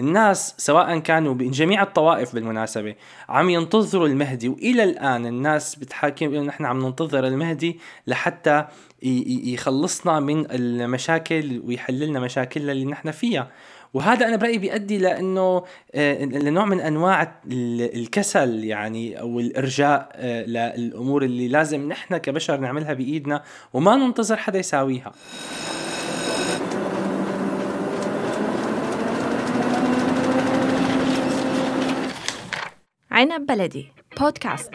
الناس سواء كانوا من جميع الطوائف بالمناسبة عم ينتظروا المهدي وإلى الآن الناس بتحاكم إنه نحن عم ننتظر المهدي لحتى يخلصنا من المشاكل ويحللنا مشاكلنا اللي نحن فيها. وهذا أنا برأيي بيؤدي لأنه آه، لنوع من أنواع الكسل يعني أو الإرجاء آه، للأمور اللي لازم نحن كبشر نعملها بإيدنا وما ننتظر حدا يساويها. عنب بلدي. بودكاست.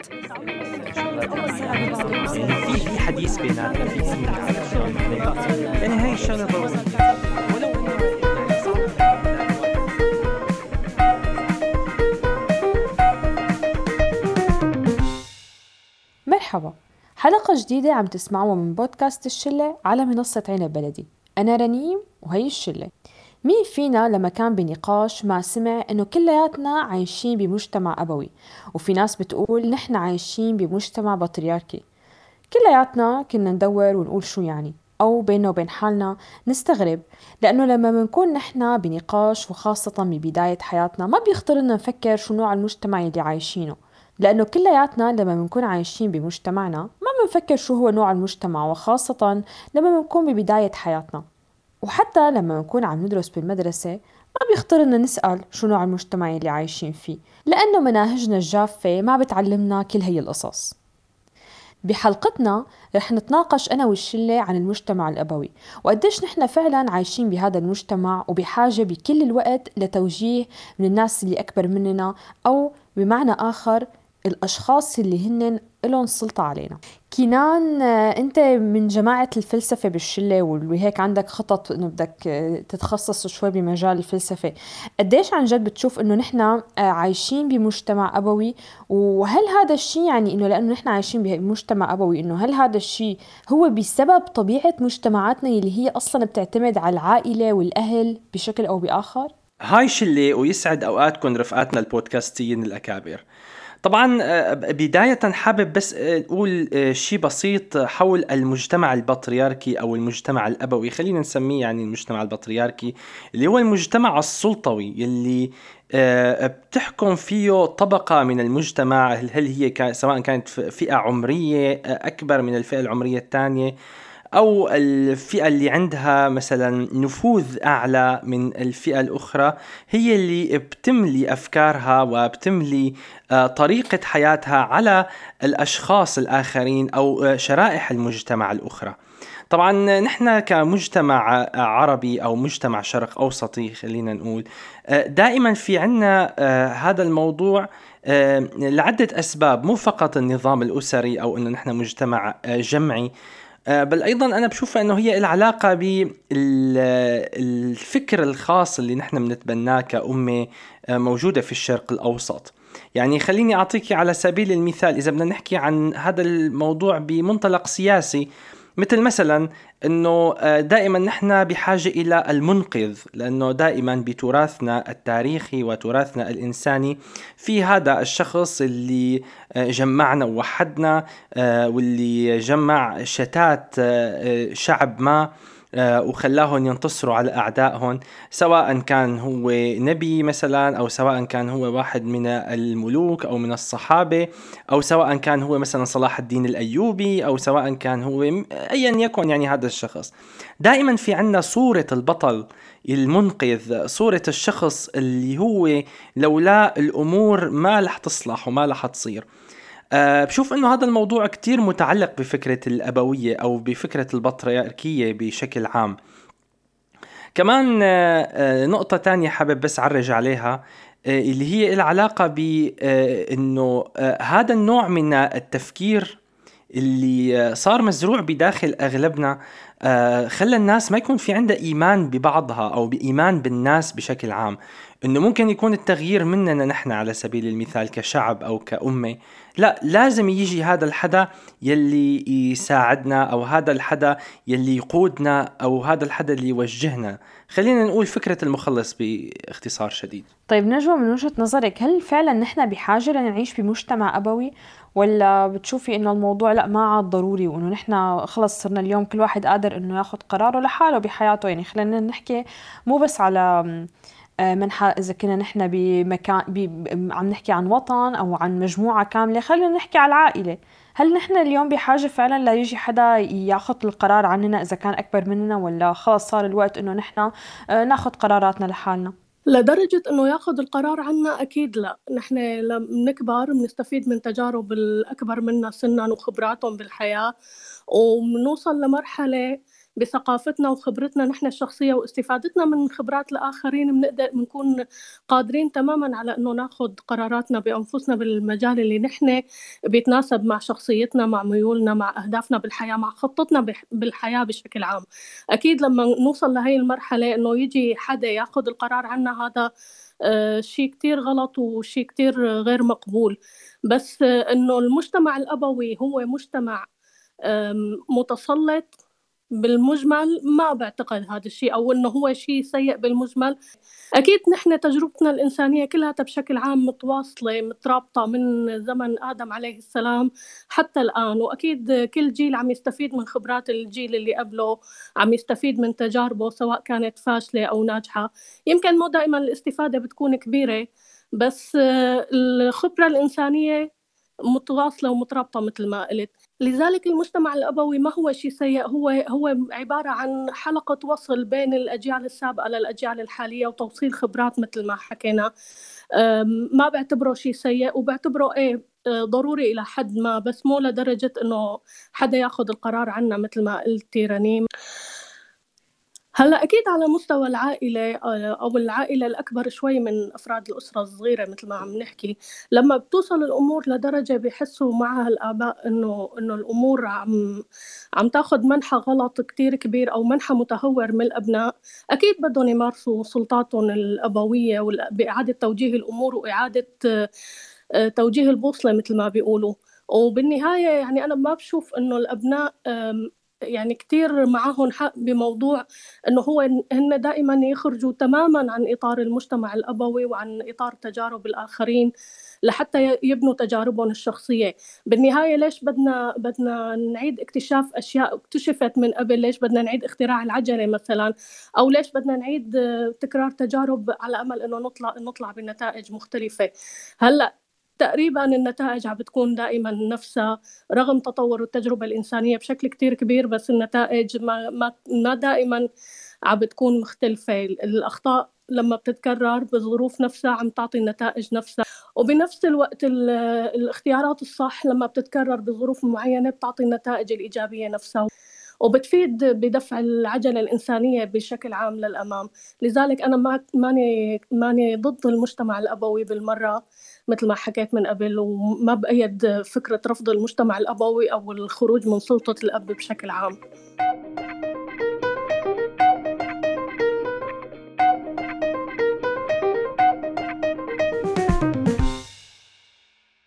يعني في حديث بيناتنا في يعني هاي الشغله مرحبا. حلقة جديدة عم تسمعوها من بودكاست الشلة على منصة عنب بلدي أنا رنيم وهي الشلة. مين فينا لما كان بنقاش ما سمع إنه كلياتنا عايشين بمجتمع أبوي؟ وفي ناس بتقول نحن عايشين بمجتمع بطريركي. كلياتنا كنا ندور ونقول شو يعني؟ أو بيننا وبين حالنا نستغرب لأنه لما بنكون نحن بنقاش وخاصة ببداية حياتنا ما بيخطر لنا نفكر شو نوع المجتمع اللي عايشينه. لأنه كلياتنا لما بنكون عايشين بمجتمعنا ما بنفكر شو هو نوع المجتمع وخاصة لما بنكون ببداية حياتنا. وحتى لما نكون عم ندرس بالمدرسة ما بيخطر لنا نسأل شو نوع المجتمع اللي عايشين فيه لأنه مناهجنا الجافة ما بتعلمنا كل هي القصص. بحلقتنا رح نتناقش أنا والشلة عن المجتمع الأبوي وقديش نحن فعلا عايشين بهذا المجتمع وبحاجة بكل الوقت لتوجيه من الناس اللي أكبر مننا أو بمعنى آخر الأشخاص اللي هن لهم سلطة علينا. كينان آه، أنت من جماعة الفلسفة بالشلة وهيك عندك خطط إنه بدك آه، تتخصص شوي بمجال الفلسفة. قديش عن جد بتشوف إنه نحن آه، عايشين بمجتمع أبوي؟ وهل هذا الشيء يعني إنه لأنه نحن عايشين بمجتمع أبوي إنه هل هذا الشيء هو بسبب طبيعة مجتمعاتنا اللي هي أصلا بتعتمد على العائلة والأهل بشكل أو بآخر؟ هاي شلة ويسعد أوقاتكم رفقاتنا البودكاستيين الأكابر. طبعا آه، بداية حابب بس آه، أقول آه، شيء بسيط حول المجتمع البطريركي أو المجتمع الأبوي. خلينا نسميه يعني المجتمع البطريركي اللي هو المجتمع السلطوي اللي بتحكم فيه طبقة من المجتمع. هل هي سواء كانت فئة عمرية أكبر من الفئة العمرية الثانية. أو الفئة اللي عندها مثلا نفوذ أعلى من الفئة الأخرى هي اللي بتملي أفكارها وبتملي آه، طريقة حياتها على الأشخاص الآخرين أو آه، شرائح المجتمع الأخرى. طبعا نحن كمجتمع عربي أو مجتمع شرق أوسطي خلينا نقول آه، دائما في عنا هذا الموضوع لعدة أسباب مو فقط النظام الأسري أو أنه نحن مجتمع جمعي. بل أيضا أنا بشوفها إنه هي العلاقه بالفكر الخاص اللي نحن بنتبناه كأمة آه، موجودة في الشرق الأوسط. يعني خليني اعطيك على سبيل المثال إذا بدنا نحكي عن هذا الموضوع بمنطلق سياسي مثل مثلا إنه آه، دائما نحن بحاجة إلى المنقذ لأنه دائما بتراثنا التاريخي وتراثنا الإنساني في هذا الشخص اللي آه، جمعنا ووحدنا آه، واللي جمع شتات شعب ما. وخلاهم ينتصروا على أعدائهم سواء كان هو نبي مثلا أو سواء كان هو واحد من الملوك أو من الصحابة أو سواء كان هو مثلا صلاح الدين الأيوبي أو سواء كان هو أيا يكن يعني هذا الشخص. دائما في عنا صورة البطل المنقذ صورة الشخص اللي هو لولا الأمور ما رح تصلح وما رح تصير. أه بشوف إنه هذا الموضوع كتير متعلق بفكرة الأبوية أو بفكرة البطريركية بشكل عام. كمان أه نقطة تانية حابب بس عرج عليها أه اللي هي العلاقة بانه أه هذا النوع من التفكير اللي صار مزروع بداخل أغلبنا آه خلى الناس ما يكون في عندها إيمان ببعضها أو بإيمان بالناس بشكل عام. إنه ممكن يكون التغيير مننا نحن على سبيل المثال كشعب أو كأمة. لا لازم يجي هذا الحدا يلي يساعدنا أو هذا الحدا يلي يقودنا أو هذا الحدا اللي يوجهنا. خلينا نقول فكرة المخلص باختصار شديد. طيب نجوى من وجهة نظرك هل فعلا نحن بحاجة لنعيش بمجتمع أبوي؟ ولا بتشوفي إنه الموضوع لا ما عاد ضروري وإنه نحن خلص صرنا اليوم كل واحد قادر إنه ياخذ قراره لحاله بحياته؟ يعني خلينا نحكي مو بس على منحى إذا كنا نحن بمكان بي عم نحكي عن وطن أو عن مجموعة كاملة خلينا نحكي على العائلة. هل نحن اليوم بحاجة فعلا ليجي حدا ياخذ القرار عننا إذا كان أكبر مننا ولا خلص صار الوقت إنه نحن آه، ناخذ قراراتنا لحالنا؟ لدرجة إنه ياخذ القرار عنا أكيد لأ، نحن لما بنكبر بنستفيد من تجارب الأكبر منا سنًا وخبراتهم بالحياة، وبنوصل لمرحلة بثقافتنا وخبرتنا نحن الشخصية واستفادتنا من خبرات الآخرين بنقدر بنكون قادرين تمامًا على إنه ناخذ قراراتنا بأنفسنا بالمجال اللي نحن بيتناسب مع شخصيتنا، مع ميولنا، مع أهدافنا بالحياة، مع خطتنا بالحياة بشكل عام، أكيد لما نوصل لهي المرحلة إنه يجي حدا ياخذ القرار عنا هذا آه، شي كتير غلط وشي كتير غير مقبول، بس إنه المجتمع الأبوي هو مجتمع متسلط بالمجمل ما بعتقد هذا الشيء أو إنه هو شيء سيء بالمجمل. أكيد نحن تجربتنا الإنسانية كلها بشكل عام متواصلة مترابطة من زمن آدم عليه السلام حتى الآن. وأكيد كل جيل عم يستفيد من خبرات الجيل اللي قبله عم يستفيد من تجاربه سواء كانت فاشلة أو ناجحة. يمكن مو دائما الاستفادة بتكون كبيرة بس الخبرة الإنسانية متواصلة ومترابطة مثل ما قلت. لذلك المجتمع الأبوي ما هو شيء سيء هو هو عبارة عن حلقة وصل بين الأجيال السابقة للأجيال الحالية وتوصيل خبرات مثل ما حكينا. ما بعتبره شيء سيء وبعتبره إيه ضروري إلى حد ما بس مو لدرجة إنه حدا ياخذ القرار عنا مثل ما قلتي رنيم. هلا أكيد على مستوى العائلة آه، أو العائلة الأكبر شوي من أفراد الأسرة الصغيرة مثل ما عم نحكي. لما بتوصل الأمور لدرجة بحسوا معها الاباء إنه إنه الأمور عم عم تاخذ منحى غلط كتير كبير أو منحى متهور من الأبناء. أكيد بدهم يمارسوا سلطاتهم الأبوية بإعادة توجيه الأمور وإعادة آه، توجيه البوصلة مثل ما بيقولوا. وبالنهاية يعني أنا ما بشوف إنه الأبناء يعني كتير معهم حق بموضوع إنه هو هن دائما يخرجوا تماما عن إطار المجتمع الأبوي وعن إطار تجارب الآخرين لحتى يبنوا تجاربهم الشخصية. بالنهاية ليش بدنا بدنا نعيد اكتشاف أشياء اكتشفت من قبل؟ ليش بدنا نعيد اختراع العجلة مثلا؟ أو ليش بدنا نعيد تكرار تجارب على أمل إنه نطلع نطلع بنتائج مختلفة؟ هلأ تقريبا النتائج عم بتكون دائما نفسها رغم تطور التجربة الإنسانية بشكل كتير كبير بس النتائج ما, ما, ما دائما عم بتكون مختلفة. الأخطاء لما بتتكرر بظروف نفسها عم تعطي النتائج نفسها. وبنفس الوقت الاختيارات الصح لما بتتكرر بظروف معينة بتعطي النتائج الإيجابية نفسها. وبتفيد بدفع العجلة الإنسانية بشكل عام للأمام. لذلك أنا ما ماني ماني ضد المجتمع الأبوي بالمرة. مثل ما حكيت من قبل وما بأيد فكرة رفض المجتمع الأبوي أو الخروج من سلطة الأب بشكل عام.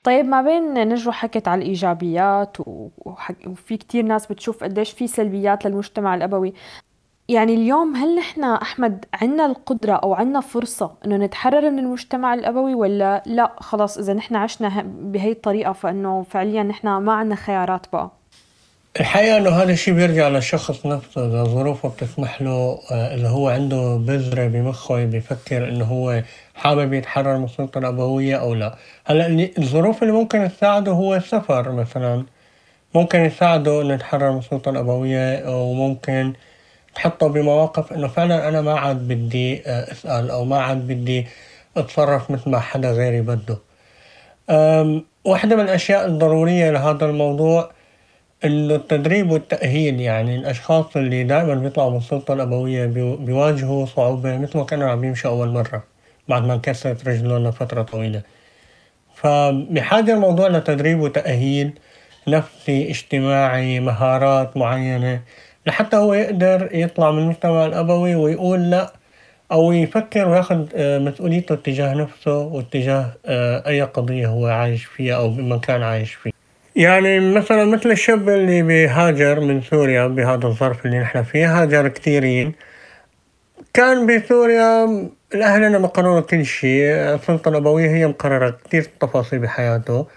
طيب ما بين نجوى حكت على الإيجابيات وفي كتير ناس بتشوف قديش في سلبيات للمجتمع الأبوي. يعني اليوم هل نحن أحمد عنا القدرة أو عنا فرصة إنه نتحرر من المجتمع الأبوي ولا لا؟ خلاص إذا نحن عشنا بهي الطريقة فإنه فعليا نحن ما عنا خيارات بقى. الحقيقة إنه هذا الشيء بيرجع للشخص نفسه إذا ظروفه بتسمح له آه، إذا هو عنده بذرة بمخه بيفكر إنه هو حابب يتحرر من السلطة الأبوية أو لا. هلأ الظروف اللي ممكن تساعده هو السفر مثلا. ممكن يساعده إنه يتحرر من السلطة الأبوية وممكن تحطه بمواقف إنه فعلا أنا ما عاد بدي آه، أسأل أو ما عاد بدي أتصرف مثل ما حدا غيري بده. واحدة من الأشياء الضرورية لهذا الموضوع إنه التدريب والتأهيل. يعني الأشخاص اللي دائما بيطلعوا من السلطة الأبوية بيواجهوا صعوبة مثل ما كانوا عم يمشوا أول مرة بعد ما انكسرت رجلهم لفترة طويلة. فبحاجة الموضوع لتدريب وتأهيل نفسي اجتماعي مهارات معينة لحتى هو يقدر يطلع من المجتمع الأبوي ويقول لا أو يفكر وياخذ آه، مسؤوليته تجاه نفسه واتجاه آه، أي قضية هو عايش فيها أو بمكان عايش فيه. يعني مثلا مثل الشاب اللي بيهاجر من سوريا بهذا الظرف اللي نحن فيه هاجر كثيرين. كان بسوريا الأهل مقرروا كل شيء السلطة الأبوية هي مقررة كثير تفاصيل بحياته.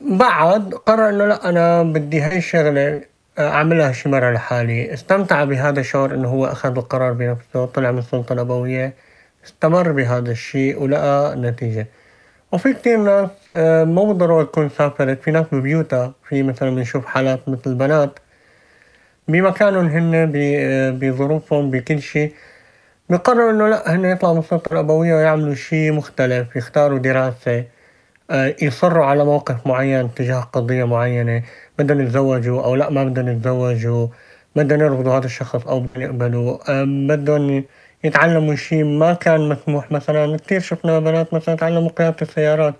بعد قرر إنه لا أنا بدي هاي الشغلة أعملها شي مرة لحالي استمتع بهذا الشعور إنه هو أخذ القرار بنفسه طلع من السلطة الأبوية استمر بهذا الشيء ولقى نتيجة. وفي كتير ناس آه، مو بالضرورة تكون سافرت في ناس ببيوتها في مثلا بنشوف حالات مثل بنات بمكانهم هن بظروفهم بكل شيء. بقرروا إنه لا هن يطلعوا من السلطة الأبوية ويعملوا شيء مختلف يختاروا دراسة آه، يصروا على موقف معين تجاه قضية معينة. بدهم يتزوجوا أو لا ما بدهم يتزوجوا بدهم يرفضوا هذا الشخص أو بدهم يقبلوا بدهم يتعلموا شيء ما كان مسموح. مثلا كثير شفنا بنات مثلا تعلموا قيادة السيارات.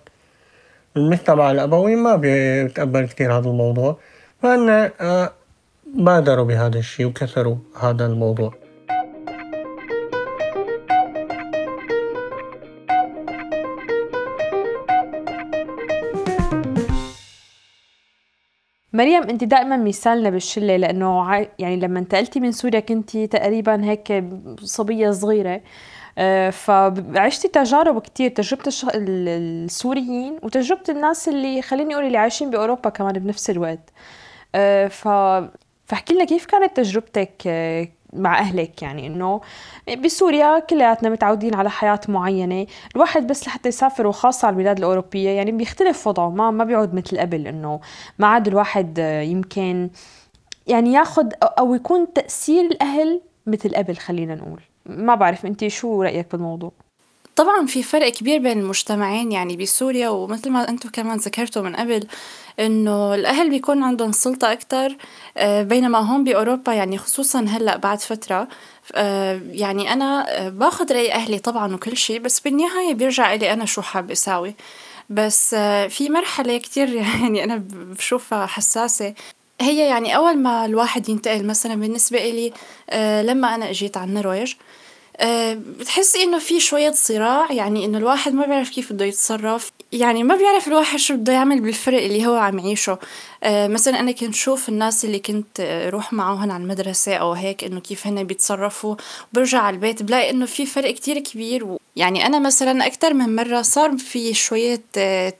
المجتمع الأبوي ما بيتقبل كثير هذا الموضوع. آه، بادروا بهذا الشيء وكسروا هذا الموضوع. مريم انت دائما مثالنا بالشلة لأنه يعني لما انتقلتي من سوريا كنتي تقريبا هيك صبية صغيرة. آه، فعشتي تجارب كتير تجربة السوريين وتجربة الناس اللي خليني أقول اللي عايشين بأوروبا كمان بنفس الوقت. آه، ف فاحكي لنا كيف كانت تجربتك آه، مع أهلك يعني إنه بسوريا كلياتنا متعودين على حياة معينة. الواحد بس لحتى يسافر وخاصة على البلاد الأوروبية يعني بيختلف وضعه ما ما بيعود مثل قبل إنه ما عاد الواحد يمكن يعني ياخذ أو يكون تأثير الأهل مثل قبل خلينا نقول. ما بعرف انت شو رأيك بالموضوع؟ طبعا في فرق كبير بين المجتمعين يعني بسوريا ومثل ما أنتم كمان ذكرتوا من قبل إنه الأهل بيكون عندهم سلطة أكتر آه، بينما هون بأوروبا يعني خصوصا هلأ بعد فترة آه، يعني أنا آه، باخذ رأي أهلي طبعا وكل شيء بس بالنهاية بيرجع لي أنا شو حاب أساوي. بس في مرحلة كتير يعني أنا بشوفها حساسة. هي يعني أول ما الواحد ينتقل مثلا بالنسبة إلي لما أنا أجيت على النرويج بتحسي إنه في شوية صراع يعني إنه الواحد ما بيعرف كيف بده يتصرف. يعني ما بيعرف الواحد شو بده يعمل بالفرق اللي هو عم يعيشه. مثلا أنا كنت شوف الناس اللي كنت روح معهم على المدرسة أو هيك إنه كيف هن بيتصرفوا برجع على البيت بلاقي إنه في فرق كتير كبير يعني أنا مثلا أكتر من مرة صار في شوية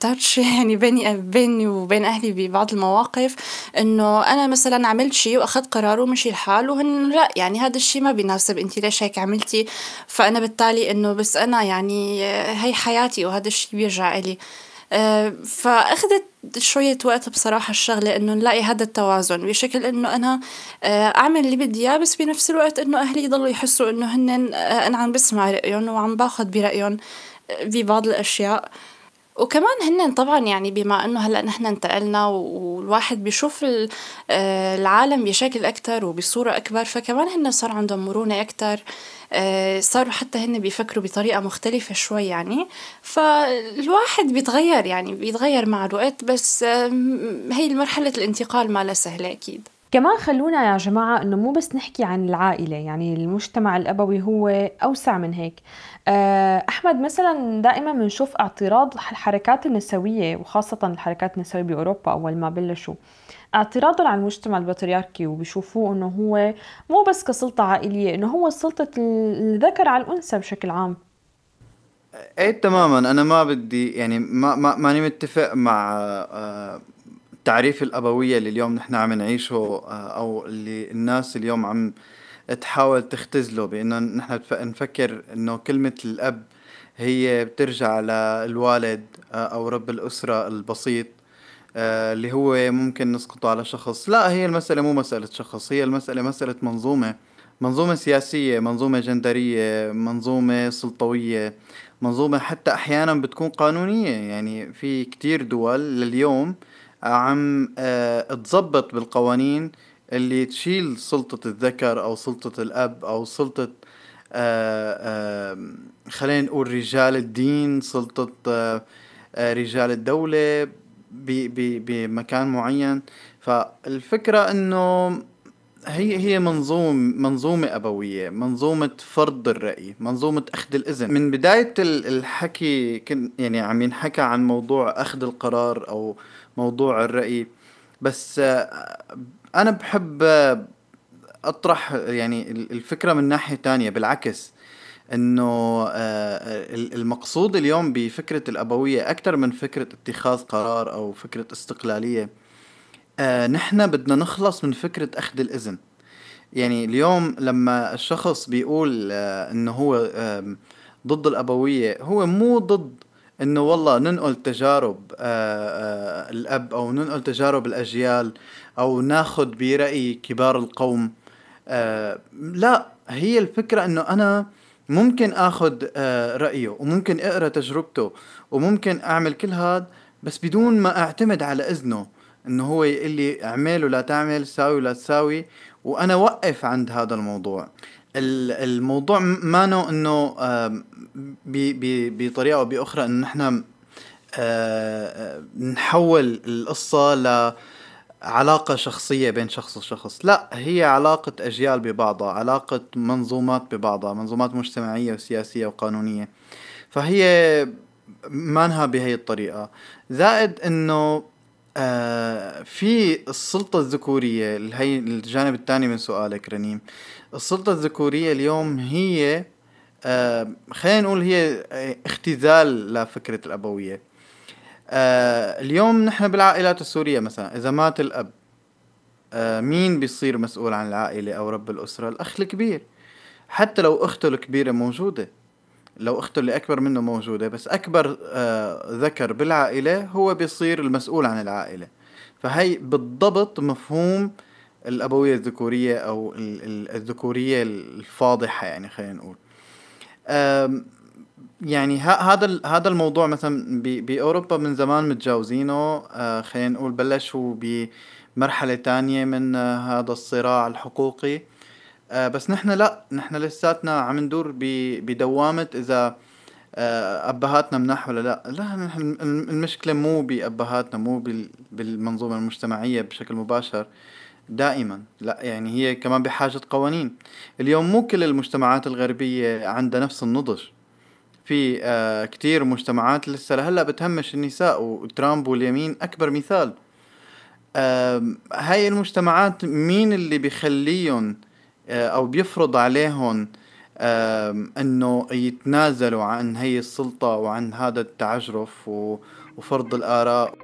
تاتش يعني بيني بيني وبين أهلي ببعض المواقف إنه أنا مثلا عملت شيء وأخذت قرار ومشي الحال وهن لأ يعني هذا الشيء ما بيناسب أنت ليش هيك عملتي فأنا بالتالي إنه بس أنا يعني هي حياتي وهذا الشيء بيرجع آه، فأخذت شوية وقت بصراحة الشغلة إنه نلاقي هذا التوازن بشكل إنه أنا آه، أعمل اللي بدي إياه بس بنفس الوقت إنه أهلي يضلوا يحسوا إنه هن آه، أنا عم بسمع رأيهم وعم باخذ برأيهم ببعض الأشياء. وكمان هن طبعا يعني بما إنه هلأ نحن انتقلنا والواحد بيشوف العالم بشكل أكثر وبصورة أكبر فكمان هن صار عندهم مرونة أكثر آه، صاروا حتى هن بيفكروا بطريقة مختلفة شوي يعني. فالواحد بيتغير يعني بيتغير مع الوقت بس هي مرحلة الانتقال ما لها سهلة أكيد. كمان خلونا يا جماعة إنه مو بس نحكي عن العائلة يعني المجتمع الأبوي هو أوسع من هيك. آه، أحمد مثلا دائما بنشوف اعتراض الحركات النسوية وخاصة الحركات النسوية بأوروبا أول ما بلشوا اعتراضهم على المجتمع البطريركي وبيشوفوه إنه هو مو بس كسلطة عائلية إنه هو سلطة الذكر على الأنثى بشكل عام. إيه تماما. أنا ما بدي يعني ما ما ماني متفق مع آه، تعريف الأبوية اللي اليوم نحن عم نعيشه آه، أو اللي الناس اليوم عم تحاول تختزله بأنه نحن نفكر إنه كلمة الأب هي بترجع للوالد آه، أو رب الأسرة البسيط آه، اللي هو ممكن نسقطه على شخص. لا هي المسألة مو مسألة شخص هي المسألة مسألة منظومة. منظومة سياسية منظومة جندرية منظومة سلطوية منظومة حتى أحيانا بتكون قانونية. يعني في كتير دول لليوم عم آه تظبط بالقوانين اللي تشيل سلطة الذكر أو سلطة الأب أو سلطة آه آه خلينا نقول رجال الدين سلطة آه رجال الدولة بمكان معين. فالفكرة إنه هي هي منظوم منظومة أبوية منظومة فرض الرأي منظومة أخذ الإذن. من بداية الحكي كن يعني عم ينحكى عن موضوع أخذ القرار أو موضوع الرأي بس أنا بحب أطرح يعني الفكرة من ناحية تانية بالعكس إنه آه، آه، المقصود اليوم بفكرة الأبوية أكثر من فكرة اتخاذ قرار أو فكرة استقلالية. آه، نحن بدنا نخلص من فكرة أخذ الإذن. يعني اليوم لما الشخص بيقول إنه هو ضد الأبوية هو مو ضد إنه والله ننقل تجارب آه، آه، الأب أو ننقل تجارب الأجيال. أو ناخذ برأي كبار القوم. آه، لا هي الفكرة إنه أنا ممكن اخذ رأيه وممكن أقرأ تجربته وممكن أعمل كل هذا بس بدون ما أعتمد على إذنه إنه هو يقول لي اعمل ولا تعمل ساوي ولا تساوي وأنا وقف عند هذا الموضوع. الموضوع ما إنه بطريقة أو بأخرى إنه نحن آه، نحول القصة ل علاقة شخصية بين شخص وشخص. لا هي علاقة أجيال ببعضها علاقة منظومات ببعضها منظومات مجتمعية وسياسية وقانونية. فهي مانها بهي الطريقة. زائد إنه آه في السلطة الذكورية هي الجانب الثاني من سؤالك رنيم. السلطة الذكورية اليوم هي آه خلينا نقول هي اختزال لفكرة الأبوية. آه اليوم نحن بالعائلات السورية مثلا إذا مات الأب آه مين بيصير مسؤول عن العائلة أو رب الأسرة؟ الأخ الكبير. حتى لو أخته الكبيرة موجودة لو أخته اللي أكبر منه موجودة بس أكبر آه ذكر بالعائلة هو بيصير المسؤول عن العائلة. فهي بالضبط مفهوم الأبوية الذكورية أو الذكورية الفاضحة يعني خلينا نقول. يعني هذا هذا الموضوع مثلا بأوروبا من زمان متجاوزينه. آه، خلينا نقول بلشوا بمرحلة تانية من هذا الصراع الحقوقي. آه، بس نحن لا نحن لساتنا عم ندور بدوامة إذا آه، أبهاتنا مناح ولا لا. لا نحن المشكلة مو بأبهاتنا مو بالمنظومة المجتمعية بشكل مباشر دائما. لا يعني هي كمان بحاجة قوانين. اليوم مو كل المجتمعات الغربية عندها نفس النضج. في آه كتير مجتمعات لسه لهلا بتهمش النساء وترامب واليمين أكبر مثال. آه هاي المجتمعات مين اللي بيخليهم آه أو بيفرض عليهم آه إنه يتنازلوا عن هي السلطة وعن هذا التعجرف وفرض الآراء؟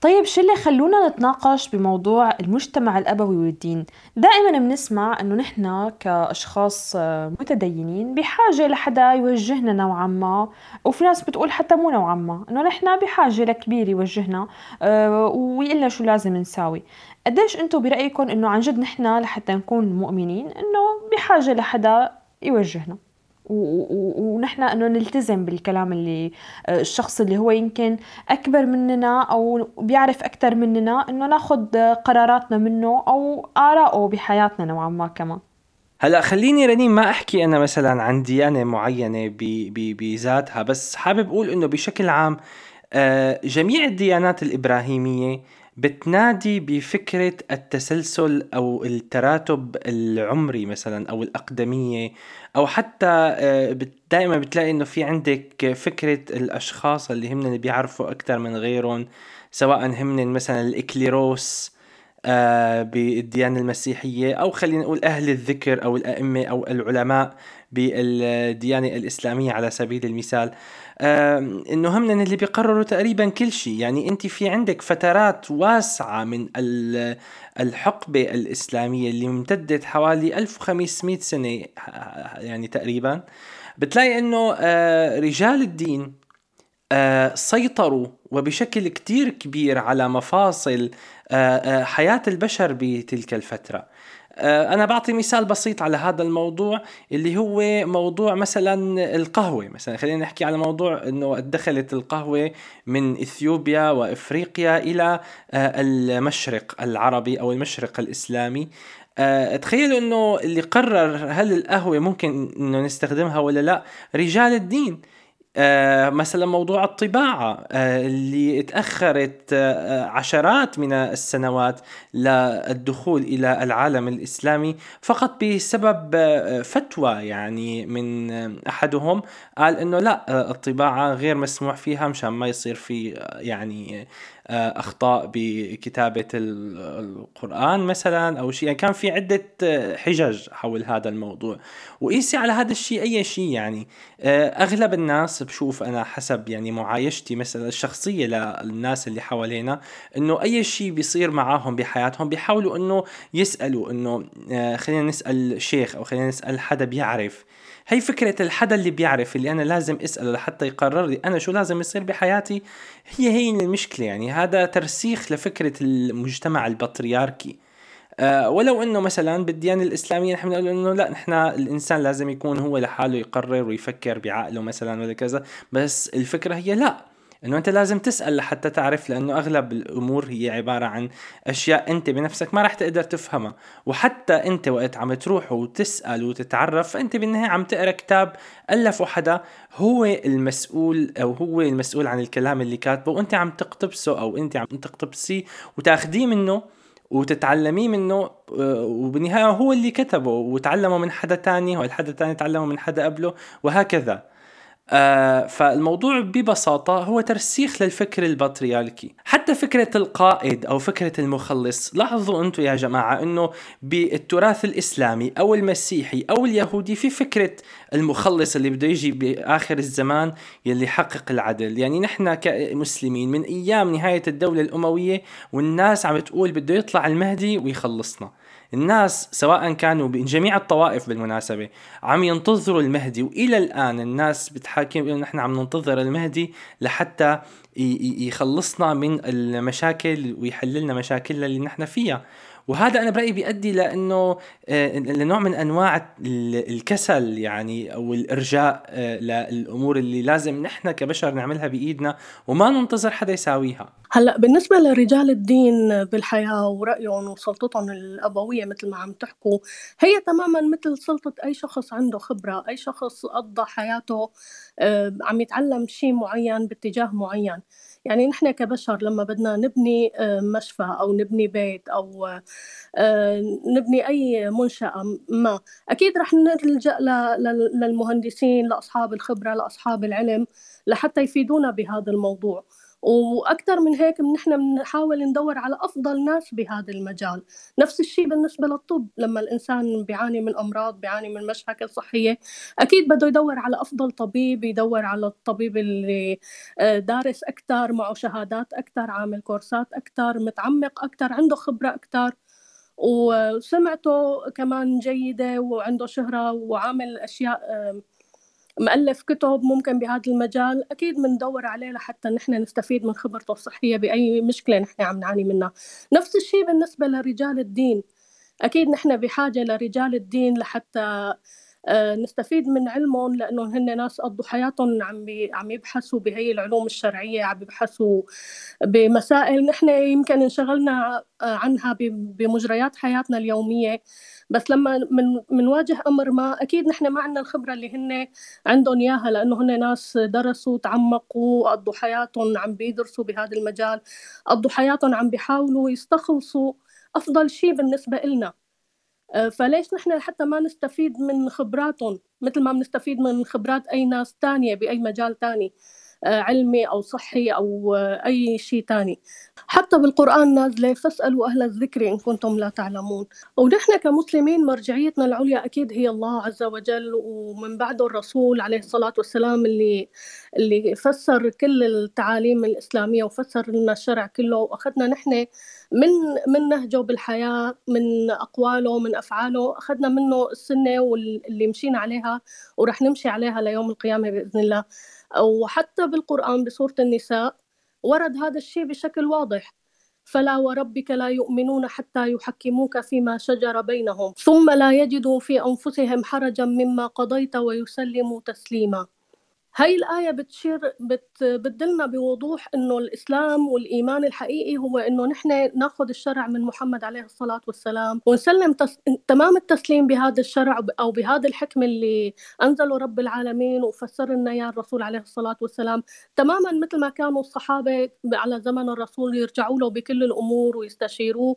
طيب شو اللي خلونا نتناقش بموضوع المجتمع الأبوي والدين؟ دائما بنسمع أنه نحن كأشخاص متدينين بحاجة لحدا يوجهنا نوعا ما وفي ناس بتقول حتى مو نوعا ما أنه نحن بحاجة لكبير يوجهنا آه، ويقلنا شو لازم نساوي. قديش أنتم برأيكم أنه عن جد نحن لحتى نكون مؤمنين أنه بحاجة لحدا يوجهنا؟ ونحن أنه نلتزم بالكلام اللي آه، الشخص اللي هو يمكن أكبر مننا أو بيعرف أكثر مننا أنه ناخذ قراراتنا منه أو آراءه بحياتنا نوعا ما كمان. هلا خليني رنيم ما أحكي أنا مثلا عن ديانة معينة بذاتها بس حابب أقول إنه بشكل عام آه، جميع الديانات الإبراهيمية بتنادي بفكرة التسلسل أو التراتب العمري مثلا أو الأقدمية أو حتى آه، دائما بتلاقي إنه في عندك فكرة الأشخاص اللي هم اللي بيعرفوا أكثر من غيرهم سواء هم مثلا الإكليروس آه، بالديانة المسيحية أو خلينا نقول أهل الذكر أو الأئمة أو العلماء بالديانة الإسلامية على سبيل المثال. إنه هم اللي بيقرروا تقريبا كل شيء. يعني أنت في عندك فترات واسعة من الحقبة الإسلامية اللي امتدت حوالي 1500 سنة يعني تقريبا. بتلاقي إنه آه، رجال الدين آه، سيطروا وبشكل كتير كبير على مفاصل آه، حياة البشر بتلك الفترة. آه، أنا بعطي مثال بسيط على هذا الموضوع اللي هو موضوع مثلا القهوة. مثلا خلينا نحكي على موضوع أنه دخلت القهوة من إثيوبيا وإفريقيا إلى آه، المشرق العربي أو المشرق الإسلامي. أه تخيلوا إنه اللي قرر هل القهوة ممكن إنه نستخدمها ولا لا؟ رجال الدين. آه مثلا موضوع الطباعة آه اللي تأخرت آه عشرات من السنوات للدخول إلى العالم الإسلامي فقط بسبب آه فتوى يعني من آه، أحدهم قال إنه لا آه، الطباعة غير مسموح فيها مشان ما يصير في آه، يعني آه، أخطاء بكتابة القرآن مثلا أو شيء. يعني كان في عدة آه، حجج حول هذا الموضوع. وقيسي على هذا الشيء أي شيء يعني. أغلب الناس بشوف أنا حسب يعني معايشتي مثلا الشخصية للناس اللي حوالينا إنه أي شيء بيصير معاهم بحياتهم بيحاولوا إنه يسألوا إنه خلينا نسأل شيخ أو خلينا نسأل حدا بيعرف. هي فكرة الحدا اللي بيعرف اللي أنا لازم أسأله لحتى يقرر لي أنا شو لازم يصير بحياتي هي هي المشكلة يعني. هذا ترسيخ لفكرة المجتمع البطريركي أه ولو إنه مثلا بالديانة الإسلامية نحن بنقول إنه لا نحن الإنسان لازم يكون هو لحاله يقرر ويفكر بعقله مثلا ولا كذا بس الفكرة هي لا. إنه أنت لازم تسأل لحتى تعرف لأنه أغلب الأمور هي عبارة عن أشياء أنت بنفسك ما راح تقدر تفهمها. وحتى أنت وقت عم تروح وتسأل وتتعرف فأنت بالنهاية عم تقرأ كتاب الفه حدا هو المسؤول أو هو المسؤول عن الكلام اللي كاتبه وأنت عم تقتبسه أو أنت عم تقتبسيه وتاخذيه منه وتتعلميه منه وبالنهاية هو اللي كتبه وتعلمه من حدا تاني والحدا تاني تعلمه من حدا قبله وهكذا. آه فالموضوع ببساطة هو ترسيخ للفكر البطريركي. حتى فكرة القائد أو فكرة المخلص لاحظوا أنتم يا جماعة أنه بالتراث الإسلامي أو المسيحي أو اليهودي في فكرة المخلص اللي بده يجي بآخر الزمان يلي يحقق العدل. يعني نحن كمسلمين من أيام نهاية الدولة الأموية والناس عم تقول بده يطلع المهدي ويخلصنا. الناس سواء كانوا من جميع الطوائف بالمناسبة عم ينتظروا المهدي وإلى الآن الناس بتحاكم إنه نحن عم ننتظر المهدي لحتى يخلصنا من المشاكل ويحل لنا مشاكلنا اللي نحن فيها. وهذا أنا برأيي بيؤدي لأنه آه، لنوع من أنواع الكسل يعني أو الإرجاء آه، للأمور اللي لازم نحن كبشر نعملها بإيدنا وما ننتظر حدا يساويها. هلأ بالنسبة لرجال الدين بالحياة ورأيهم وسلطتهم الأبوية مثل ما عم تحكوا هي تماما مثل سلطة أي شخص عنده خبرة أي شخص قضى حياته آه، عم يتعلم شيء معين باتجاه معين. يعني نحن كبشر لما بدنا نبني آه، مشفى أو نبني بيت أو آه، نبني أي منشأة ما أكيد رح نلجأ للمهندسين لأصحاب الخبرة لأصحاب العلم لحتى يفيدونا بهذا الموضوع. وأكثر من هيك نحن بنحاول ندور على أفضل ناس بهذا المجال. نفس الشيء بالنسبة للطب لما الإنسان بيعاني من أمراض بيعاني من مشاكل صحية أكيد بده يدور على أفضل طبيب يدور على الطبيب اللي آه، دارس أكثر معه شهادات أكثر عامل كورسات أكثر متعمق أكثر عنده خبرة أكثر. وسمعته كمان جيدة وعنده شهرة وعامل أشياء مؤلف كتب ممكن بهذا المجال أكيد بندور عليه لحتى نحن نستفيد من خبرته الصحية بأي مشكلة نحن عم نعاني منها. نفس الشيء بالنسبة لرجال الدين. أكيد نحن بحاجة لرجال الدين لحتى نستفيد من علمهم لأنه هن ناس قضوا حياتهم عم عم يبحثوا بهي العلوم الشرعية عم يبحثوا بمسائل نحن يمكن انشغلنا آه، عنها بمجريات حياتنا اليومية. بس لما من منواجه أمر ما أكيد نحن ما عندنا الخبرة اللي هن عندهم إياها لأنه هن ناس درسوا تعمقوا قضوا حياتهم عم بيدرسوا بهذا المجال قضوا حياتهم عم بيحاولوا يستخلصوا أفضل شيء بالنسبة إلنا. آه، فليش نحن حتى ما نستفيد من خبراتهم مثل ما بنستفيد من خبرات أي ناس تانية بأي مجال تاني. آه، علمي أو صحي أو آه، أي شيء تاني. حتى بالقرآن نازلة فاسألوا أهل الذكر إن كنتم لا تعلمون. ونحن كمسلمين مرجعيتنا العليا أكيد هي الله عز وجل ومن بعده الرسول عليه الصلاة والسلام اللي اللي فسر كل التعاليم الإسلامية وفسر لنا الشرع كله. وأخذنا نحن من من نهجه بالحياة من أقواله من أفعاله. أخذنا منه السنة واللي مشينا عليها ورح نمشي عليها ليوم القيامة بإذن الله. وحتى بالقرآن بسورة النساء ورد هذا الشيء بشكل واضح. فلا وربك لا يؤمنون حتى يحكموك فيما شجر بينهم ثم لا يجدوا في أنفسهم حرجا مما قضيت ويسلموا تسليما. هاي الآية بتشير بت بتدلنا بوضوح إنه الإسلام والإيمان الحقيقي هو إنه نحن نأخذ الشرع من محمد عليه الصلاة والسلام ونسلم تس... تمام التسليم بهذا الشرع أو بهذا الحكم اللي أنزله رب العالمين وفسر لنا إياه الرسول عليه الصلاة والسلام. تماما مثل ما كانوا الصحابة على زمن الرسول يرجعوا له بكل الأمور ويستشيروه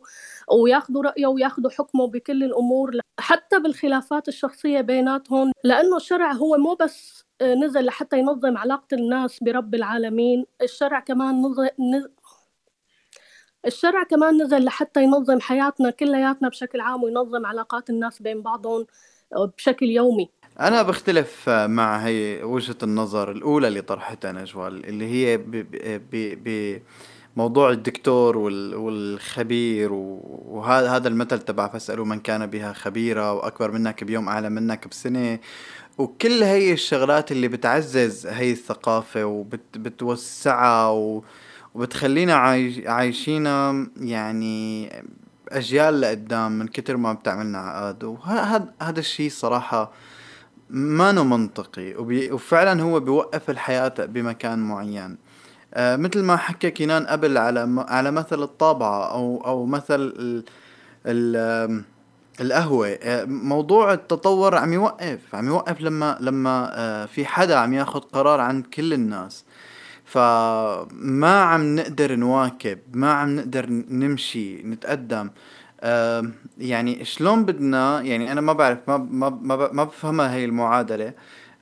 وياخذوا رأيه وياخذوا حكمه بكل الأمور حتى بالخلافات الشخصية بيناتهم لأنه الشرع هو مو بس نزل لحتى ينظم علاقة الناس برب العالمين. الشرع كمان نزل الشرع كمان نزل لحتى ينظم حياتنا كلياتنا بشكل عام وينظم علاقات الناس بين بعضهم بشكل يومي. أنا بختلف مع هي وجهة النظر الأولى اللي طرحتها نجوى اللي هي بموضوع الدكتور والخبير وهذا هذا المثل تبع فاسألوا من كان بها خبيرا وأكبر منك بيوم أعلى منك بسنة. وكل هي الشغلات اللي بتعزز هي الثقافة وبتوسعها وبتخلينا عايشينا يعني أجيال لقدام من كتر ما بتعملنا عقاد. وهذا هذا الشيء صراحة ما منطقي وفعلا هو بيوقف الحياة بمكان معين. آه مثل ما حكى كينان قبل على على مثل الطابعة أو أو مثل ال ال القهوة. آه موضوع التطور عم يوقف عم يوقف لما لما آه في حدا عم ياخد قرار عن كل الناس. فما عم نقدر نواكب ما عم نقدر نمشي نتقدم. يعني شلون بدنا يعني أنا ما بعرف ما ما ما بفهمها هي المعادلة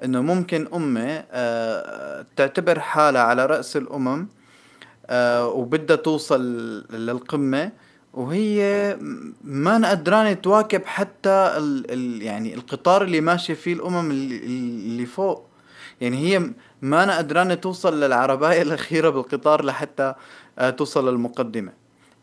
إنه ممكن امه آه، تعتبر حالها على رأس الأمم وبدها توصل للقمة. وهي ما قدرانه تواكب حتى ال ال يعني القطار اللي ماشية فيه الأمم اللي, فوق. يعني هي ما قدرانة توصل للعرباية الأخيرة بالقطار لحتى آه، توصل للمقدمة.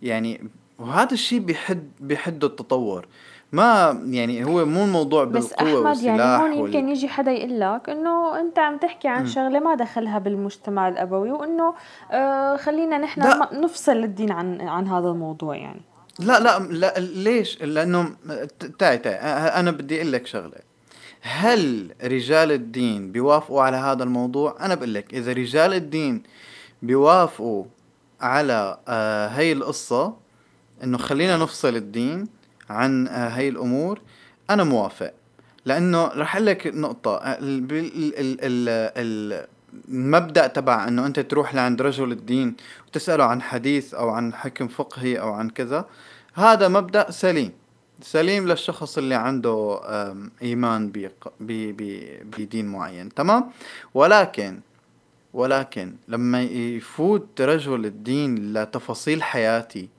يعني وهذا الشيء بيحد بيحد التطور. ما يعني هو مو الموضوع بس بالقوة أحمد يعني هون يمكن يجي حدا يقول لك إنه أنت عم تحكي عن شغلة ما دخلها بالمجتمع الأبوي وإنه آه خلينا نحن نفصل الدين عن عن هذا الموضوع يعني. لا لا لا ليش؟ لأنه تعي تعي أنا بدي أقول لك شغلة. هل رجال الدين بيوافقوا على هذا الموضوع؟ أنا بقول لك إذا رجال الدين بيوافقوا على آه هي القصة إنه خلينا نفصل الدين عن آه هي الأمور أنا موافق. لأنه رح أقول لك نقطة آه، المبدأ تبع إنه أنت تروح لعند رجل الدين وتسأله عن حديث أو عن حكم فقهي أو عن كذا هذا مبدأ سليم. سليم للشخص اللي عنده إيمان بدين معين تمام؟ ولكن ولكن لما يفوت رجل الدين لتفاصيل حياتي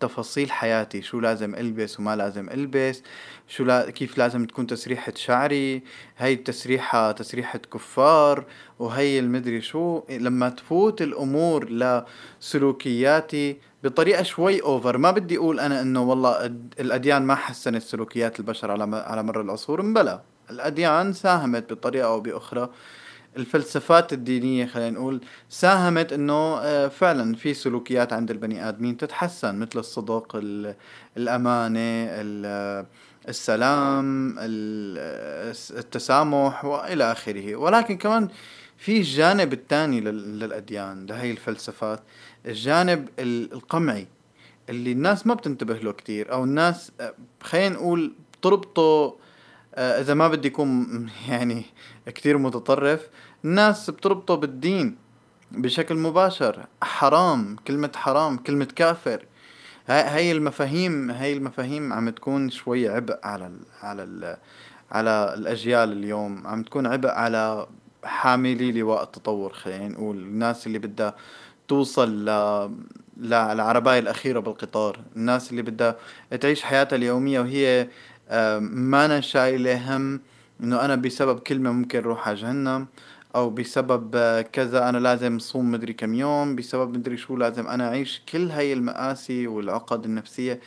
تفاصيل حياتي شو لازم ألبس وما لازم ألبس شو لا كيف لازم تكون تسريحة شعري هاي التسريحة تسريحة كفار وهي المدري شو لما تفوت الأمور لسلوكياتي بطريقة شوي اوفر ما بدي أقول أنا إنه والله الأديان ما حسنت سلوكيات البشر على على مر العصور بلا الأديان ساهمت بطريقة أو بأخرى. الفلسفات الدينية خلينا نقول ساهمت إنه آه، فعلا في سلوكيات عند البني آدمين تتحسن مثل الصدق الأمانة السلام التسامح وإلى آخره. ولكن كمان في الجانب الثاني للأديان لهي الفلسفات الجانب القمعي اللي الناس ما بتنتبه له كتير أو الناس آه، خلينا نقول بتربطه آه، إذا ما بدي يكون يعني كتير متطرف الناس بتربطه بالدين بشكل مباشر. حرام كلمة حرام كلمة كافر. هاي المفاهيم هاي المفاهيم عم تكون شوي عبء على ال على ال على الأجيال اليوم. عم تكون عبء على حاملي لواء التطور خلينا نقول. الناس اللي بدها توصل ل للعرباية الأخيرة بالقطار. الناس اللي بدها تعيش حياتها اليومية وهي ما أنا شايلة هم إنه أنا بسبب كلمة ممكن روح على جهنم. أو بسبب كذا أنا لازم صوم مدري كم يوم بسبب مدري شو لازم أنا أعيش كل هاي المآسي والعقد النفسية.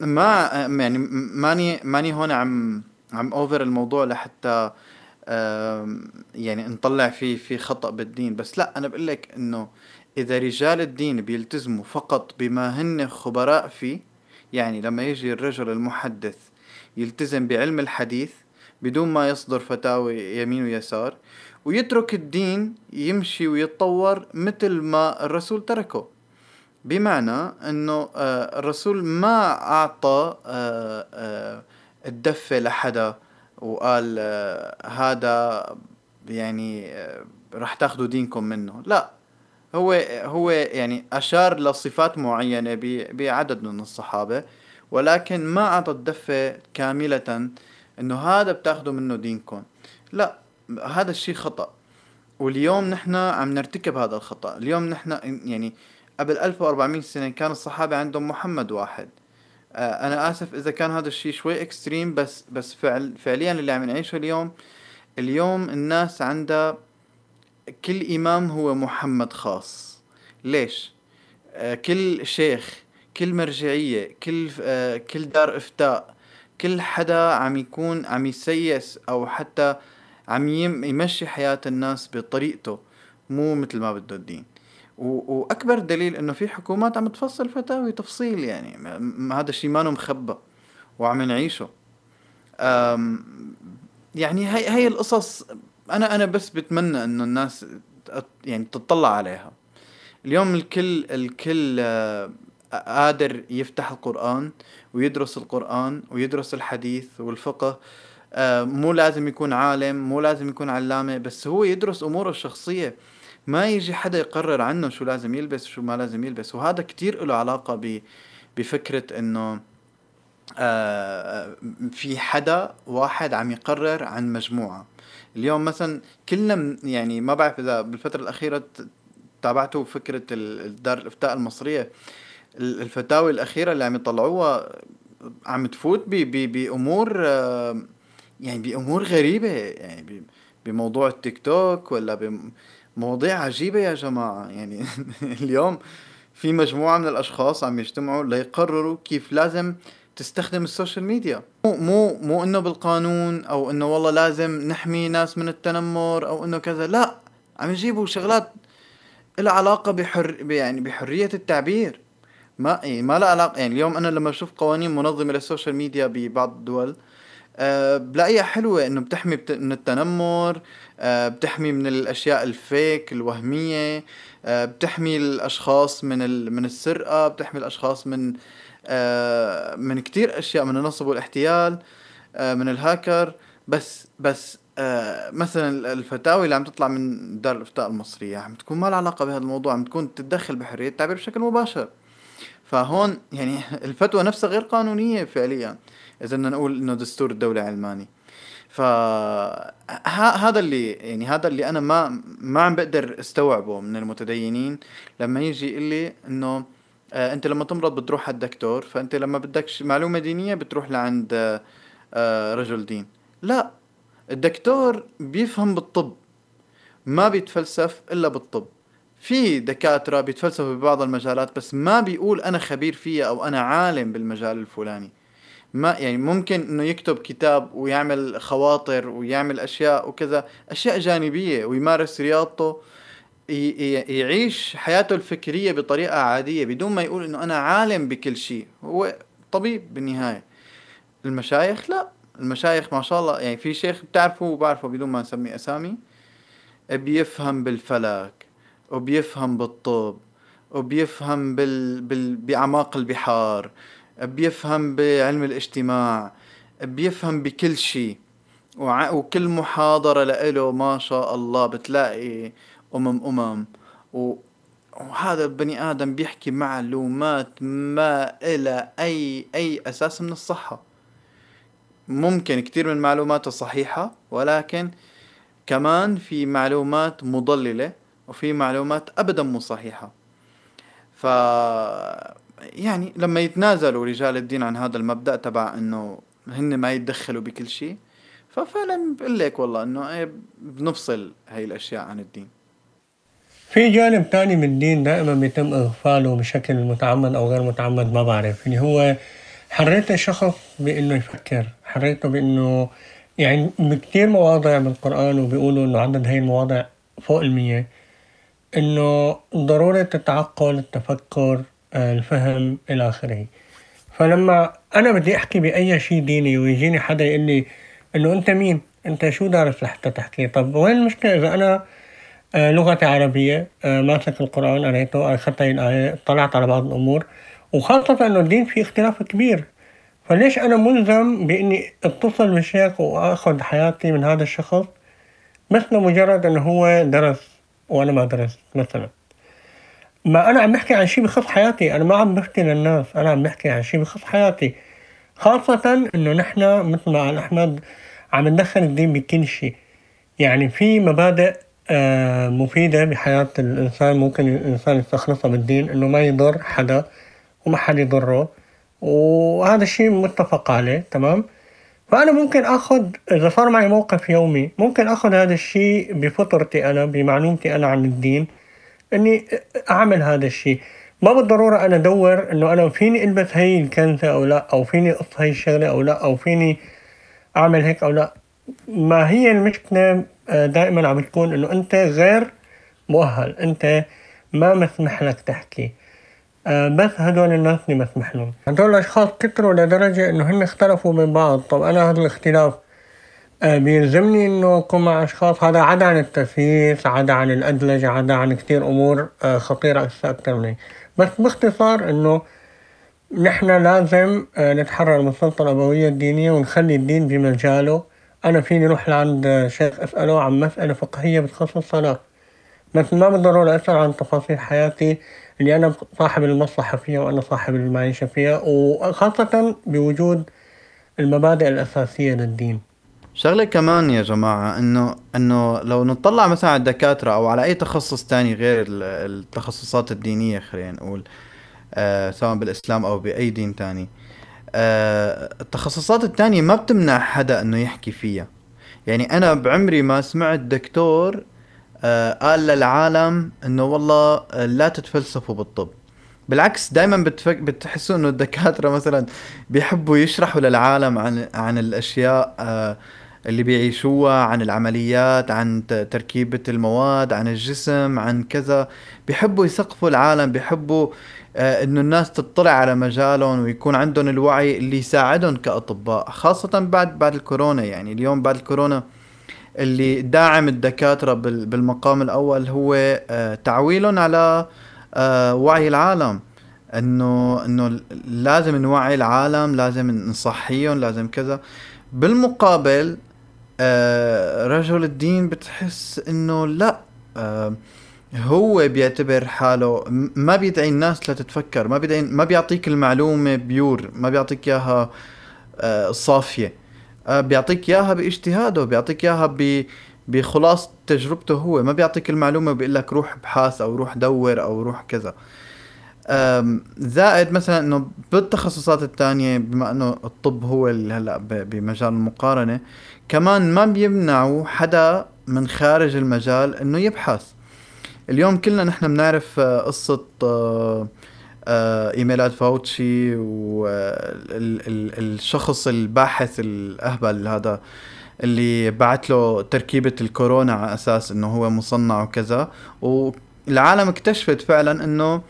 ما يعني ماني ماني هون عم عم اوفر الموضوع لحتى يعني نطلع في في خطأ بالدين. بس لا أنا بقول لك إنه إذا رجال الدين بيلتزموا فقط بما هن خبراء فيه يعني لما يجي الرجل المحدث يلتزم بعلم الحديث بدون ما يصدر فتاوي يمين ويسار ويترك الدين يمشي ويتطور مثل ما الرسول تركه. بمعنى إنه آه، الرسول ما أعطى آه، آه، الدفة لحدا وقال هذا يعني رح تاخذوا دينكم منه. لا هو هو يعني أشار لصفات معينة بعدد من الصحابة ولكن ما أعطى الدفة كاملة إنه هذا بتاخذوا منه دينكم لا هذا الشيء خطأ. واليوم نحن عم نرتكب هذا الخطأ. اليوم نحن يعني قبل 1400 سنة كان الصحابة عندهم محمد واحد. آه، أنا آسف إذا كان هذا الشيء شوي اكستريم بس بس فعل فعليا اللي عم نعيشه اليوم اليوم الناس عندها كل إمام هو محمد خاص. ليش؟ آه كل شيخ كل مرجعية كل آه كل دار إفتاء كل حدا عم يكون عم يسيس أو حتى عم يمشي حياة الناس بطريقته مو مثل ما بده الدين. وأكبر دليل إنه في حكومات عم تفصل فتاوي تفصيل يعني هذا الشيء ما مخبى وعم نعيشه. يعني هي هي القصص أنا أنا بس بتمنى إنه الناس يعني تطلع عليها. اليوم الكل الكل آه، قادر يفتح القرآن ويدرس القرآن ويدرس الحديث والفقه. آه، مو لازم يكون عالم مو لازم يكون علامة بس هو يدرس أموره الشخصية. ما يجي حدا يقرر عنه شو لازم يلبس وشو ما لازم يلبس. وهذا كتير له علاقة بفكرة إنه آه في حدا واحد عم يقرر عن مجموعة. اليوم مثلا كلنا يعني ما بعرف إذا بالفترة الأخيرة تابعتوا فكرة الدار الإفتاء المصرية. الفتاوي الأخيرة اللي عم يطلعوها عم تفوت بأمور آه يعني بأمور غريبة يعني بموضوع التيك توك ولا مواضيع عجيبة يا جماعة. يعني اليوم في مجموعة من الأشخاص عم يجتمعوا ليقرروا كيف لازم تستخدم ال social media. مو مو مو إنه بالقانون أو إنه والله لازم نحمي ناس من التنمر أو إنه كذا لا عم يجيبوا شغلات لها علاقة بحر يعني بحرية التعبير. ما يعني ما لها علاقة. يعني اليوم أنا لما أشوف قوانين منظمة لل social media ببعض الدول أه بلاقيها حلوة إنه بتحمي من التنمر أه بتحمي من الأشياء ال fake الوهمية أه بتحمي الأشخاص من من السرقة بتحمي الأشخاص من أه من كتير أشياء من النصب والاحتيال أه من الهاكر. بس بس أه مثلا الفتاوي اللي عم تطلع من دار الإفتاء المصرية عم تكون ما لها علاقة بهذا الموضوع عم تكون تتدخل بحرية التعبير بشكل مباشر. فهون يعني الفتوى نفسها غير قانونية فعليا. اذا بدنا نقول إنه دستور الدولة علماني ف هذا اللي يعني هذا اللي أنا ما ما عم بقدر استوعبه من المتدينين لما يجي يقول لي إنه آه أنت لما تمرض بتروح على الدكتور فأنت لما بدك معلومة دينية بتروح لعند آه رجل دين. لا الدكتور بيفهم بالطب ما بيتفلسف إلا بالطب. في دكاترة بيتفلسفوا ببعض المجالات بس ما بيقول أنا خبير فيها أو أنا عالم بالمجال الفلاني. ما يعني ممكن إنه يكتب كتاب ويعمل خواطر ويعمل أشياء وكذا أشياء جانبية ويمارس رياضته يعيش حياته الفكرية بطريقة عادية بدون ما يقول إنه أنا عالم بكل شيء. هو طبيب بالنهاية. المشايخ؟ لا. المشايخ ما شاء الله يعني في شيخ بتعرفه وبعرفه بدون ما نسمي أسامي بيفهم بالفلك. وبيفهم بالطب وبيفهم بال... بال... بأعماق البحار بيفهم بعلم الاجتماع بيفهم بكل شيء. وكل محاضرة لإله ما شاء الله بتلاقي أمم أمم. و... وهذا البني آدم بيحكي معلومات ما إلى أي أي أساس من الصحة. ممكن كتير من معلوماته صحيحة ولكن كمان في معلومات مضللة. وفي معلومات أبدا مو صحيحة. ف يعني لما يتنازلوا رجال الدين عن هذا المبدأ تبع إنه هن ما يتدخلوا بكل شيء ففعلا بقول لك والله إنه إيه بنفصل هاي الأشياء عن الدين. في جانب تاني من الدين دائما بيتم إغفاله بشكل متعمد أو غير متعمد ما بعرف. اللي هو حرية الشخص بإنه يفكر حريته بإنه يعني بكثير مواضع بالقرآن وبيقولوا إنه عدد هاي المواضع فوق المية. إنه ضرورة التعقل التفكر الفهم إلى آخره. فلما أنا بدي أحكي بأي شيء ديني ويجيني حدا يقول لي إنه أنت مين؟ أنت شو دارس لحتى تحكي؟ طب وين المشكلة؟ إذا أنا آه، لغتي عربية آه، ماسك القرآن قريته أخذت الآية اطلعت على بعض الأمور. وخاصة إنه الدين فيه اختلاف كبير. فليش أنا ملزم بإني أتصل بالشيخ وآخذ حياتي من هذا الشخص؟ بس لمجرد إنه هو درس وأنا ما درست مثلا. ما أنا عم بحكي عن شيء بخص حياتي أنا ما عم بحكي للناس أنا عم بحكي عن شيء بخص حياتي. خاصة إنه نحن مثل ما قال أحمد عم ندخل الدين بكل شيء. يعني في مبادئ آه، مفيدة بحياة الإنسان ممكن الإنسان يستخلصها بالدين إنه ما يضر حدا وما حد يضره. وهذا الشيء متفق عليه تمام؟ فأنا ممكن آخذ إذا صار معي موقف يومي ممكن آخذ هذا الشيء بفطرتي أنا بمعلومتي أنا عن الدين إني أعمل هذا الشيء. ما بالضرورة أنا أدور إنه أنا فيني ألبس هي الكنزة أو لا أو فيني أقص هي الشغلة أو لا أو فيني أعمل هيك أو لا. ما هي المشكلة آه، دائما عم بتكون إنه أنت غير مؤهل أنت ما مسمح لك تحكي. بس هدول الناس اللي مسمح لهم هدول الأشخاص كتروا لدرجة إنه هم اختلفوا من بعض. طب أنا هذا الاختلاف آه، بيلزمني إنه أكون مع أشخاص. هذا عدا عن التسييس عدا عن الأدلجة عدا عن كتير أمور خطيرة أكثر من هيك بس باختصار إنه نحن لازم نتحرر من السلطة الأبوية الدينية ونخلي الدين بمجاله أنا فيني أروح لعند شيخ أسأله عن مسألة فقهية بتخص الصلاة. بس ما بالضرورة أسأل عن تفاصيل حياتي. اللي أنا صاحب المصلحة فيها وأنا صاحب المعيشة فيها وخاصة بوجود المبادئ الأساسية للدين. شغلة كمان يا جماعة إنه إنه لو نطلع مثلا على الدكاترة أو على أي تخصص تاني غير التخصصات الدينية خلينا نقول آه سواء بالإسلام أو بأي دين تاني آه التخصصات التانية ما بتمنع حدا إنه يحكي فيها. يعني أنا بعمري ما سمعت دكتور قال للعالم إنه والله لا تتفلسفوا بالطب. بالعكس دائما بتفك... بتحسوا إنه الدكاترة مثلا بيحبوا يشرحوا للعالم عن عن الأشياء آه اللي بيعيشوها عن العمليات عن تركيبة المواد عن الجسم عن كذا. بيحبوا يثقفوا العالم بيحبوا آه إنه الناس تطلع على مجالهم ويكون عندهم الوعي اللي يساعدهم كأطباء خاصة بعد بعد الكورونا. يعني اليوم بعد الكورونا اللي داعم الدكاترة بالمقام الأول هو آه تعويلهم على آه وعي العالم. إنه إنه لازم نوعي العالم لازم نصحيهم لازم كذا. بالمقابل آه رجل الدين بتحس إنه لا هو بيعتبر حاله ما بيدعي الناس لتتفكر ما بيدعي ما بيعطيك المعلومة بيور ما بيعطيك إياها صافية. بيعطيك إياها باجتهاده بيعطيك إياها ب بخلاص تجربته هو. ما بيعطيك المعلومة بيقول لك روح ابحث أو روح دور أو روح كذا. زائد مثلا إنه بالتخصصات الثانية بما إنه الطب هو اللي هلأ بمجال المقارنة كمان ما بيمنعوا حدا من خارج المجال إنه يبحث. اليوم كلنا نحن بنعرف آه، آه، آه، ايميلات فاوتشي والشخص الباحث الأهبل هذا اللي بعت له تركيبة الكورونا على أساس إنه هو مصنع وكذا. والعالم اكتشفت فعلا إنه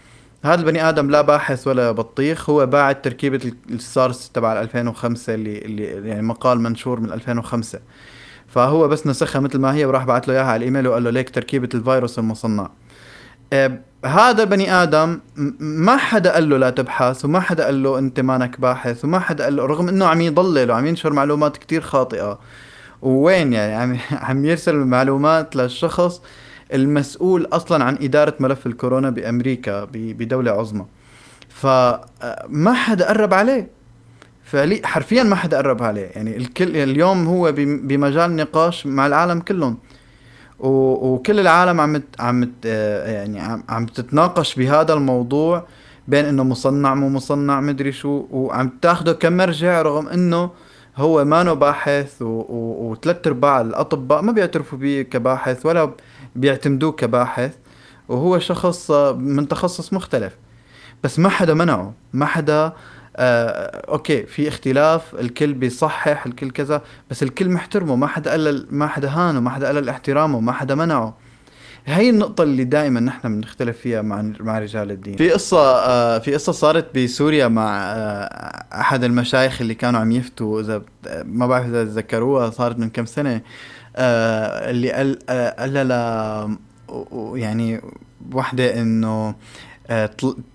هذا البني آدم لا باحث ولا بطيخ. هو باعت تركيبة السارس تبع 2005 اللي اللي يعني مقال منشور من 2005 فهو بس نسخها مثل ما هي وراح بعت له إياها على الإيميل وقال له ليك تركيبة الفيروس المصنع. آه هذا البني آدم ما حدا قال له لا تبحث وما حدا قال له أنت مانك باحث وما حدا قال له رغم إنه عم يضلل وعم ينشر معلومات كتير خاطئة. وين يعني؟ عم عم يرسل معلومات للشخص المسؤول أصلا عن إدارة ملف الكورونا بأمريكا بدولة عظمى. فما حدا قرب عليه. فعلي حرفيا ما حدا قرب عليه. يعني الكل اليوم هو بمجال نقاش مع العالم كلهم. وكل العالم عم عم يعني عم تتناقش بهذا الموضوع بين إنه مصنع مو مصنع مدري شو وعم تاخده كمرجع رغم إنه هو ما باحث وثلاث أرباع الأطباء ما بيعترفوا به كباحث ولا بيعتمدوه كباحث وهو شخص من تخصص مختلف. بس ما حدا منعه ما حدا آه أوكي في اختلاف الكل بيصحح الكل كذا بس الكل محترمه ما حدا قلل ما حدا هانه ما حدا قلل احترامه ما حدا منعه هي النقطة اللي دائما نحن بنختلف فيها مع مع رجال الدين. في قصة آه في قصة صارت بسوريا مع آه أحد المشايخ اللي كانوا عم يفتوا إذا ما بعرف إذا تذكروها صارت من كم سنة آه اللي قال آه قال يعني وحدة إنه آه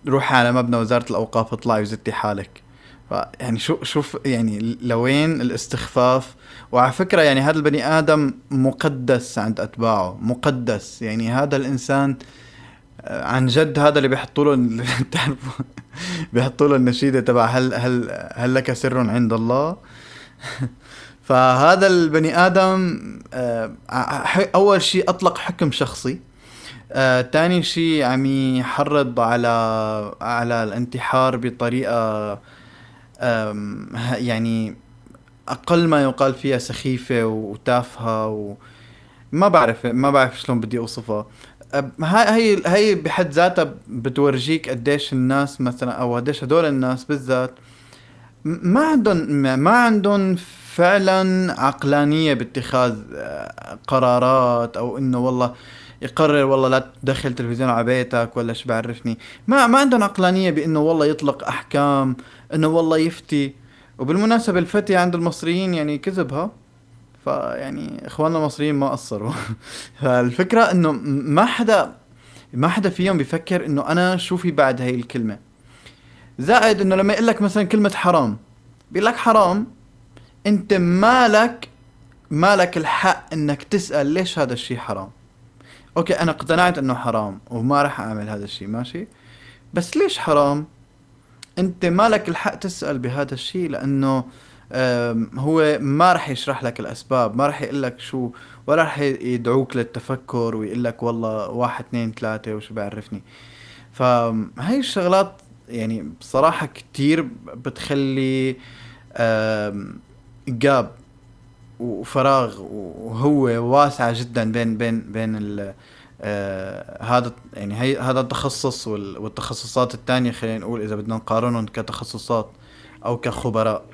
روحي على مبنى وزارة الأوقاف اطلعي وزتي حالك. يعني شو شوف يعني لوين الاستخفاف. وعلى فكرة يعني هذا البني آدم مقدس عند أتباعه مقدس. يعني هذا الإنسان آه، عن جد هذا اللي بيحطوا له بتعرفوا بيحطوا له النشيدة تبع هل هل هل لك سر عند الله؟ فهذا البني آدم آه، أول شيء أطلق حكم شخصي. آه، تاني شيء عم يحرض على على الانتحار ه- يعني أقل ما يقال فيها سخيفة وتافهة و ما بعرف ما بعرف شلون بدي أوصفها. أب- هاي هي بحد ذاتها بتورجيك قديش الناس مثلا أو قديش هدول الناس بالذات ما عندهم ما- ما عندهم فعلا عقلانية باتخاذ آه، قرارات أو إنه والله يقرر والله لا تدخل تلفزيون على بيتك ولا شو بعرفني. ما ما عندهم عقلانيه بإنه والله يطلق أحكام إنه والله يفتي. وبالمناسبة الفتي عند المصريين يعني كذبها فيعني إخواننا المصريين ما قصروا. فالفكرة إنه ما حدا ما حدا فيهم بيفكر إنه أنا شو في بعد هاي الكلمة. زائد إنه لما يقول لك مثلا كلمة حرام بيقول لك حرام أنت مالك مالك الحق إنك تسأل ليش هذا الشيء حرام. أوكي أنا اقتنعت إنه حرام وما راح أعمل هذا الشيء ماشي؟ بس ليش حرام؟ أنت مالك الحق تسأل بهذا الشيء لأنه هو ما راح يشرح لك الأسباب ما راح يقول لك شو ولا راح يدعوك للتفكر ويقول لك والله واحد اثنين ثلاثة وشو بعرفني فهي الشغلات يعني بصراحة كتير بتخلي جاب وفراغ وهو واسعة جدا بين بين بين ال آه هذا يعني هي هذا التخصص وال- والتخصصات الثانية خلينا نقول إذا بدنا نقارنهم كتخصصات أو كخبراء.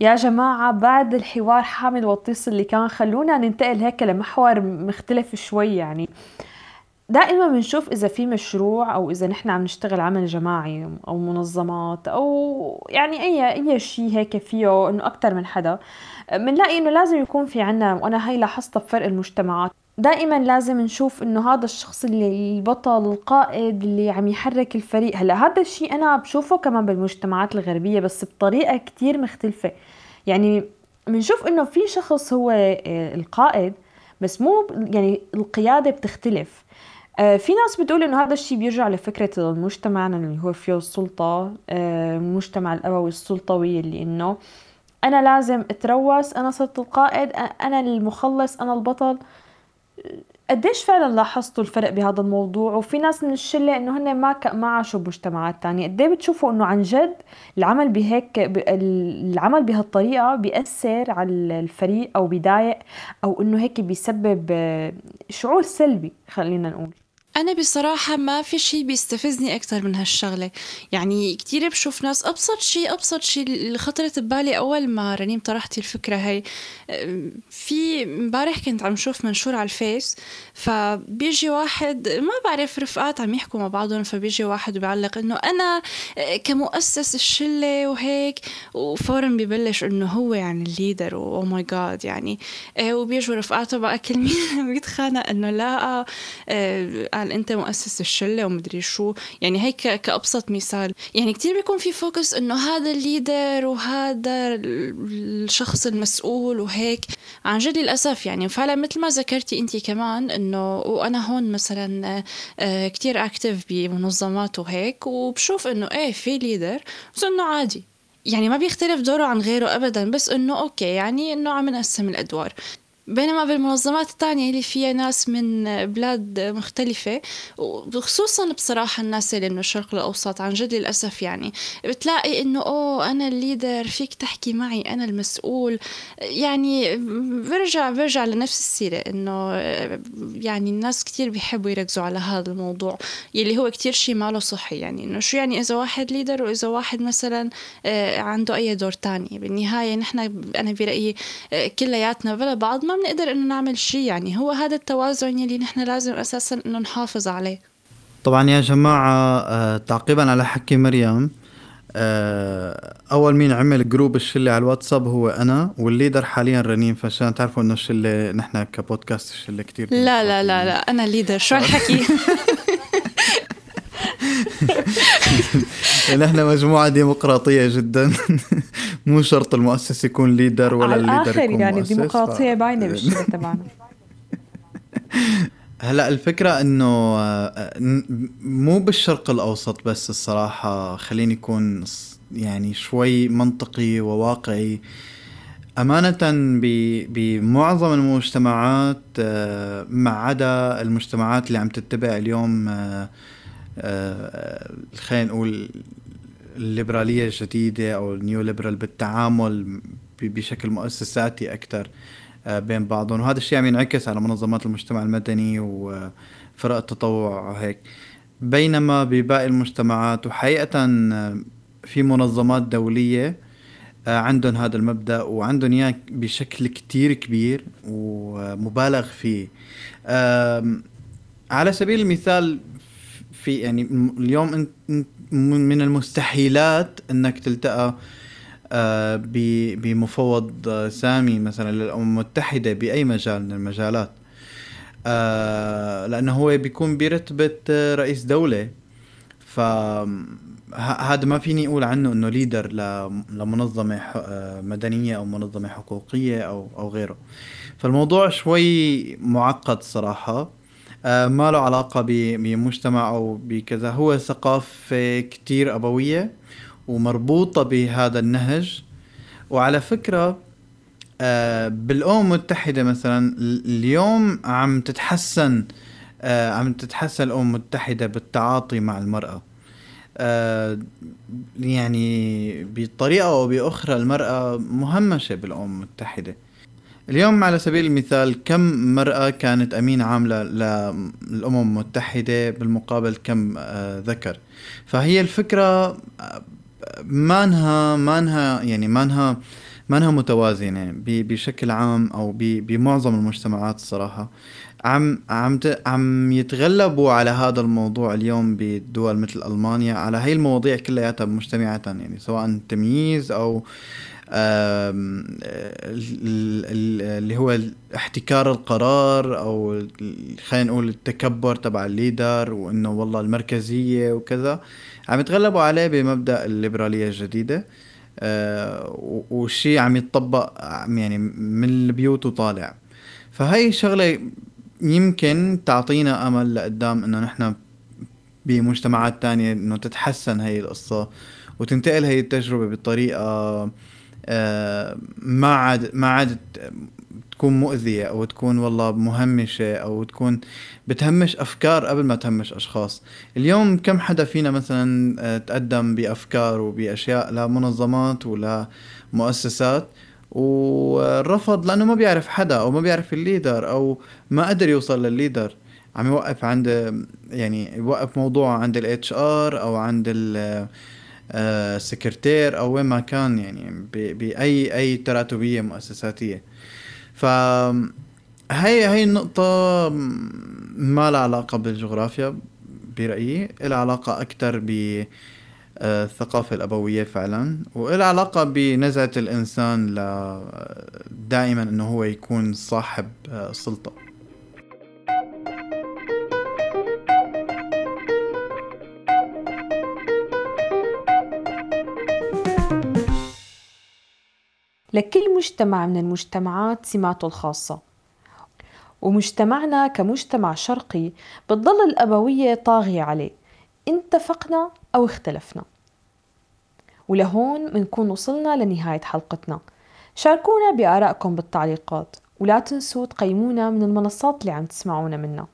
يا جماعة بعد الحوار حامد وطيس اللي كان خلونا ننتقل هيك لمحور مختلف شوي يعني. دائما بنشوف إذا في مشروع أو إذا نحن عم نشتغل عمل جماعي أو منظمات أو يعني أي أي شيء هيك فيه إنه أكتر من حدا بنلاقي إنه لازم يكون في عنا وأنا هاي لاحظتها بفرق المجتمعات دائما لازم نشوف إنه هذا الشخص اللي البطل القائد اللي عم يحرك الفريق. هلأ هذا الشيء أنا بشوفه كمان بالمجتمعات الغربية بس بطريقة كتير مختلفة. يعني بنشوف إنه في شخص هو آه، القائد بس مو يعني القيادة بتختلف. في ناس بتقول إنه هذا الشيء بيرجع لفكرة المجتمع اللي هو فيه السلطة آه، المجتمع الأبوي السلطوي اللي إنه أنا لازم أتروس أنا صرت القائد أنا المخلص أنا البطل. قديش فعلا لاحظتوا الفرق بهذا الموضوع؟ وفي ناس من الشلة إنه هن ما. ما عاشوا بمجتمعات تانية. قد إيه بتشوفوا إنه عن جد العمل بهيك العمل بهالطريقة بيأثر على الفريق أو بيضايق أو إنه هيك بيسبب آه، شعور سلبي خلينا نقول. أنا بصراحة ما في شي بيستفزني أكتر من هالشغلة. يعني كتير بشوف ناس أبسط شي أبسط شي اللي خطرت ببالي أول ما رنيم طرحتي الفكرة أم، في امبارح كنت عم شوف منشور على الفيس فبيجي واحد ما بعرف رفقات عم يحكوا مع بعضهم فبيجي واحد وبيعلق إنه أنا كمؤسس الشلة وهيك وفورا ببلش إنه هو يعني ال leader oh my God يعني. أه، وبيجوا رفقاته بقى كل مين؟ بيتخانق إنه لا قال أنت مؤسس الشلة ومدري شو. يعني هيك كأبسط مثال. يعني كتير بيكون في focus إنه هذا ال leader وهذا الشخص المسؤول وهيك. عن جد للأسف يعني فعلا مثل ما ذكرتي انت كمان إنه وأنا هون مثلا آه، كتير active بمنظمات وهيك. وبشوف إنه إيه في leader بس إنه عادي. يعني ما بيختلف دوره عن غيره ابدا. بس إنه okay يعني إنه عم نقسم الأدوار. بينما بالمنظمات التانية اللي فيها ناس من بلاد مختلفة وخصوصا بصراحة الناس اللي من الشرق الأوسط عن جد للأسف يعني بتلاقي إنه أوه أنا ال leader فيك تحكي معي أنا المسؤول. يعني برجع برجع لنفس السيرة إنه يعني الناس كتير بيحبوا يركزوا على هذا الموضوع يلي هو كتير شيء ماله صحي. يعني إنه شو يعني إذا واحد leader وإذا واحد مثلا آه، عنده أي دور تاني؟ بالنهاية نحن أنا برأيي آه، كلياتنا بلا بعض ما بنقدر إنه نعمل شيء يعني. هو هذا التوازن يلي نحن لازم أساسا إنه نحافظ عليه. طبعا يا جماعة آه تعقيبا على حكي مريم آه أول مين عمل group الشلة على الواتساب هو أنا وال leader حاليا رنيم فعشان تعرفوا إنه الشلة نحن كبودكاست الشلة كتير لا لا لا لا أنا leader شو هالحكي نحن مجموعة ديمقراطية جدا. مو شرط المؤسس يكون leader ولا على ال leader يكون يعني مؤسس الديمقراطية ف- باينة بالشلة تبعنا هلا الفكرة إنه آه، مو بالشرق الأوسط بس الصراحة خليني اكون يعني شوي منطقي وواقعي. أمانة بمعظم المجتمعات آه، ما عدا المجتمعات اللي عم تتبع اليوم آه، خلينا نقول الليبرالية الجديدة أو النيو ليبرال بالتعامل بشكل مؤسساتي أكثر بين بعضهم. وهذا الشيء عم ينعكس على منظمات المجتمع المدني وفرق التطوع وهيك بينما بباقي المجتمعات وحقيقة آه، في منظمات دولية آه، عندهم هذا المبدأ وعندهم إياه بشكل كتير كبير ومبالغ فيه. على سبيل المثال في يعني اليوم انت من المستحيلات إنك تلتقى آه، بمفوض آه، سامي مثلا للأمم المتحدة بأي مجال من المجالات. آه، لأنه هو بيكون برتبة رئيس دولة. ف هذا ما فيني أقول عنه إنه ليدر لمنظمة مدنية أو منظمة حقوقية أو أو غيره. فالموضوع شوي معقد صراحة. ما له علاقة ب- بمجتمع أو بكذا. هو ثقافة كتير أبوية ومربوطة بهذا النهج. وعلى فكرة آه، بالأمم المتحدة مثلا ال- اليوم عم تتحسن آه، عم تتحسن الأمم المتحدة بالتعاطي مع المرأة. آه، يعني بطريقة أو بأخرى المرأة مهمشة بالأمم المتحدة. اليوم على سبيل المثال كم مرأة كانت أمين عاملة للأمم المتحدة بالمقابل كم آه، ذكر؟ فهي الفكرة آه، مانها مانها يعني مانها مانها متوازنة بشكل عام أو بمعظم المجتمعات الصراحة عم عم عم يتغلبوا على هذا الموضوع اليوم بدول مثل ألمانيا على هاي المواضيع كلياتها مجتمعة يعني سواء تمييز ال- اللي هو احتكار القرار أو خلينا نقول التكبر تبع الليدر وإنه والله المركزية وكذا عم يتغلبوا عليه بمبدأ الليبرالية الجديدة آه، و- والشيء عم يتطبق يعني من البيوت وطالع. فهي شغلة يمكن تعطينا أمل لقدام إنه نحن بمجتمعات تانية إنه تتحسن هي القصة وتنتقل هي التجربة بطريقة آه، ما عاد ما عاد تكون مؤذية أو تكون والله مهمشة أو تكون بتهمش أفكار قبل ما تهمش أشخاص. اليوم كم حدا فينا مثلا آه، تقدم بأفكار وبأشياء لمنظمات ولمؤسسات ورفض لأنه ما بيعرف حدا أو ما بيعرف ال leader أو ما قدر يوصل للل leader. عم يوقف عند يعني يوقف موضوع عند ال HR أو عند آه، السكرتير أو وين ما كان يعني بأي أي تراتبية مؤسساتية. ف هي هي النقطة ما لها علاقة بالجغرافيا برأيي. لها علاقة أكثر ب آه، الأبوية فعلا وإلها علاقة بنزعة الإنسان ل دائما إنه هو يكون صاحب آه، سلطة. لكل مجتمع من المجتمعات سماته الخاصة. ومجتمعنا كمجتمع شرقي بتضل الأبوية طاغية عليه إن اتفقنا أو اختلفنا. ولهون منكون وصلنا لنهاية حلقتنا. شاركونا بآرائكم بالتعليقات ولا تنسوا تقيمونا من المنصات اللي عم تسمعونا منها.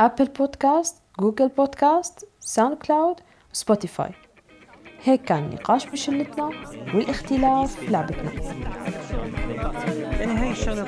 Apple Podcast، Google Podcast، SoundCloud و Spotify هيك كان نقاش بشلتنا والاختلاف لعبتنا يعني الشغلة